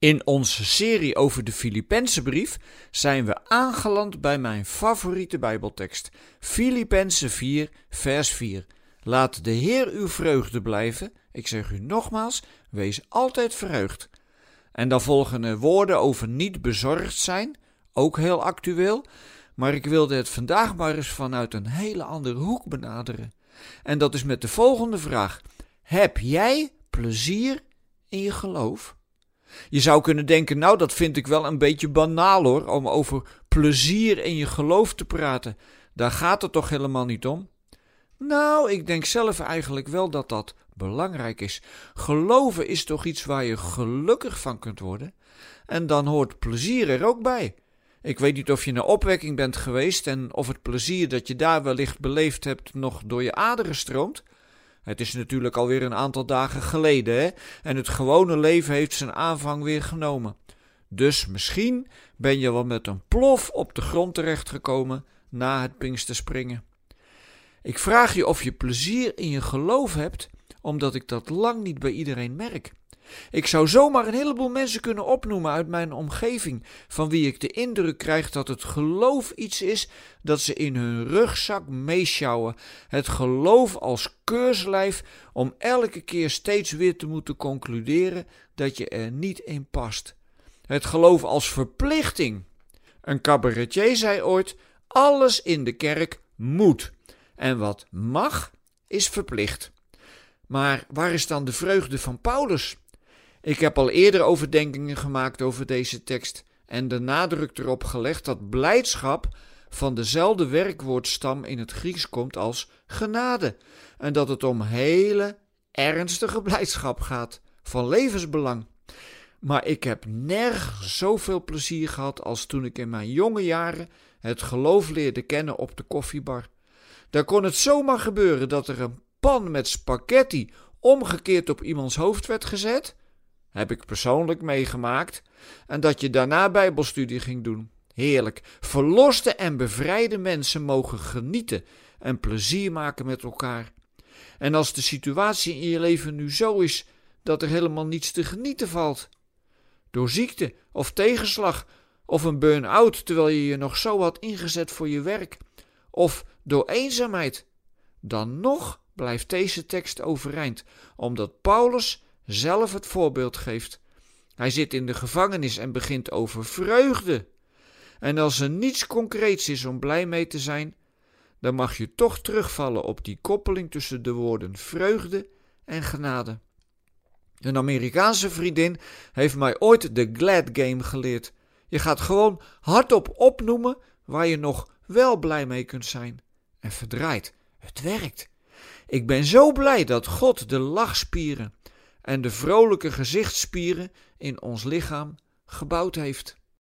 In onze serie over de Filippense brief zijn we aangeland bij mijn favoriete Bijbeltekst, Filippenzen 4, vers 4. Laat de Heer uw vreugde blijven. Ik zeg u nogmaals, wees altijd verheugd. En dan volgen er woorden over niet bezorgd zijn, ook heel actueel, maar ik wilde het vandaag maar eens vanuit een hele andere hoek benaderen. En dat is met de volgende vraag: Heb jij plezier in je geloof? Je zou kunnen denken, nou dat vind ik wel een beetje banaal hoor, om over plezier in je geloof te praten. Daar gaat het toch helemaal niet om? Nou, ik denk zelf eigenlijk wel dat dat belangrijk is. Geloven is toch iets waar je gelukkig van kunt worden? En dan hoort plezier er ook bij. Ik weet niet of je naar opwekking bent geweest en of het plezier dat je daar wellicht beleefd hebt nog door je aderen stroomt. Het is natuurlijk alweer een aantal dagen geleden, hè? En het gewone leven heeft zijn aanvang weer genomen. Dus misschien ben je wel met een plof op de grond terechtgekomen na het Pinksterspringen. Ik vraag je of je plezier in je geloof hebt, omdat ik dat lang niet bij iedereen merk. Ik zou zomaar een heleboel mensen kunnen opnoemen uit mijn omgeving, van wie ik de indruk krijg dat het geloof iets is dat ze in hun rugzak meeschouwen. Het geloof als keurslijf om elke keer steeds weer te moeten concluderen dat je er niet in past. Het geloof als verplichting. Een cabaretier zei ooit: alles in de kerk moet. En wat mag, is verplicht. Maar waar is dan de vreugde van Paulus? Ik heb al eerder overdenkingen gemaakt over deze tekst en de nadruk erop gelegd dat blijdschap van dezelfde werkwoordstam in het Grieks komt als genade en dat het om hele ernstige blijdschap gaat, van levensbelang. Maar ik heb nergens zoveel plezier gehad als toen ik in mijn jonge jaren het geloof leerde kennen op de koffiebar. Daar kon het zomaar gebeuren dat er een pan met spaghetti omgekeerd op iemands hoofd werd gezet heb ik persoonlijk meegemaakt. En dat je daarna Bijbelstudie ging doen. Heerlijk. Verloste en bevrijde mensen mogen genieten en plezier maken met elkaar. En als de situatie in je leven nu zo is dat er helemaal niets te genieten valt, door ziekte of tegenslag of een burn-out terwijl je je nog zo had ingezet voor je werk, of door eenzaamheid, dan nog blijft deze tekst overeind, omdat Paulus zelf het voorbeeld geeft. Hij zit in de gevangenis en begint over vreugde. En als er niets concreets is om blij mee te zijn, dan mag je toch terugvallen op die koppeling tussen de woorden vreugde en genade. Een Amerikaanse vriendin heeft mij ooit de Glad Game geleerd. Je gaat gewoon hardop opnoemen waar je nog wel blij mee kunt zijn. En verdraait. Het werkt. Ik ben zo blij dat God de lachspieren en de vrolijke gezichtsspieren in ons lichaam gebouwd heeft.